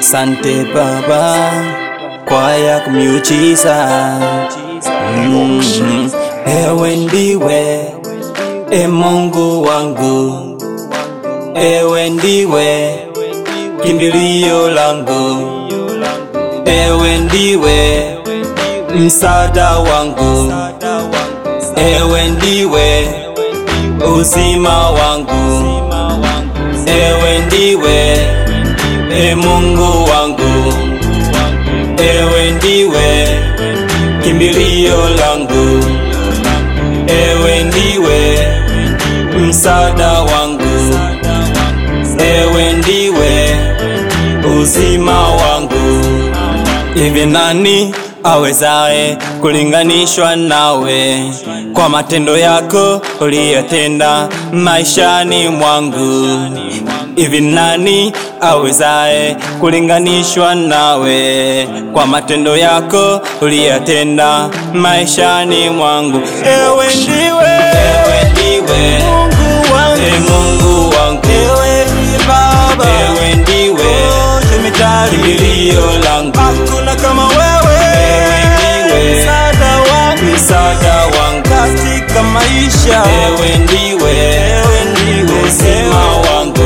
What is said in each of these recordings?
Asante Baba kwa ya miujiza mm, ewe ndiwe e Mungu wangu, ewe ndiwe kimbilio langu, ewe ndiwe msaada wangu, ewe ndiwe uzima wangu, ewe ndiwe e Mungu wangu, ewe ndiwe kimbilio langu, ewe ndiwe msaada wangu, ewe ndiwe uzima wangu. Hivi nani awezaye kulinganishwa nawe kwa matendo yako uliyotenda maishani mwangu? Hivi nani awezaye kulinganishwa nawe kwa matendo yako uliyotenda maishani mwangu? Ewe ndiwe, maisha, ewe ndiwe, ewe ndiwe uzima wangu.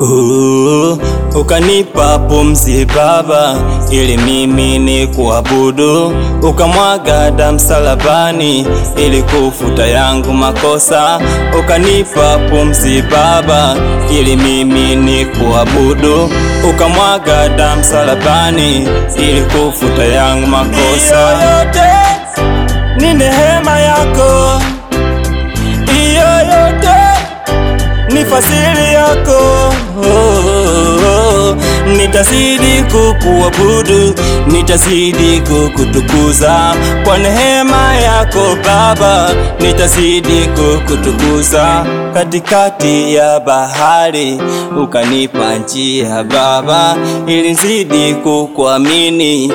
Uh, ukanipa pumzi Baba, ili mimi ni kuabudu, ukamwaga damu msalabani, ili kufuta yangu makosa. Ukanipa pumzi Baba, ili mimi ni kuabudu, ukamwaga damu msalabani, ili kufuta yangu makosa. Yote kwa siri yako oh. Nitazidi kukuabudu, nitazidi kukutukuza kwa neema yako Baba, nitazidi kukutukuza. Katikati ya bahari ukanipa njia Baba, ili nizidi kukuamini,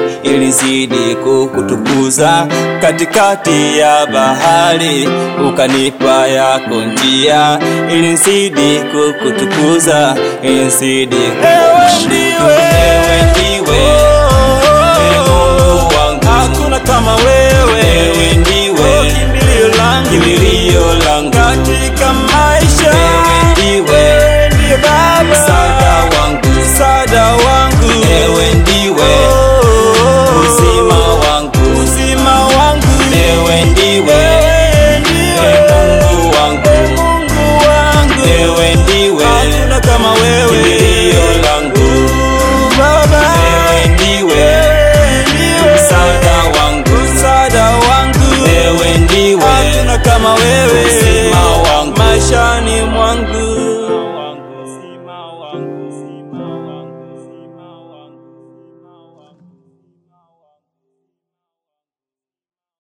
kukutukuza. Katikati ya bahari ukanipa yako njia, ili nizidi kukutukuza, ili nizidi kukuabudu. Ewe ndiwe, ewe Mungu wangu, hakuna kama wewe. Ewe kimbilio langu, katika maisha. Ewe ndiye Baba, wangu, msaada wangu. Ewe ndiwe. Uzima wangu, uzima wangu. Ewe ndiwe, ndiwe. Mungu wangu, Mungu wangu. Ewe ndiwe, hakuna kama wewe,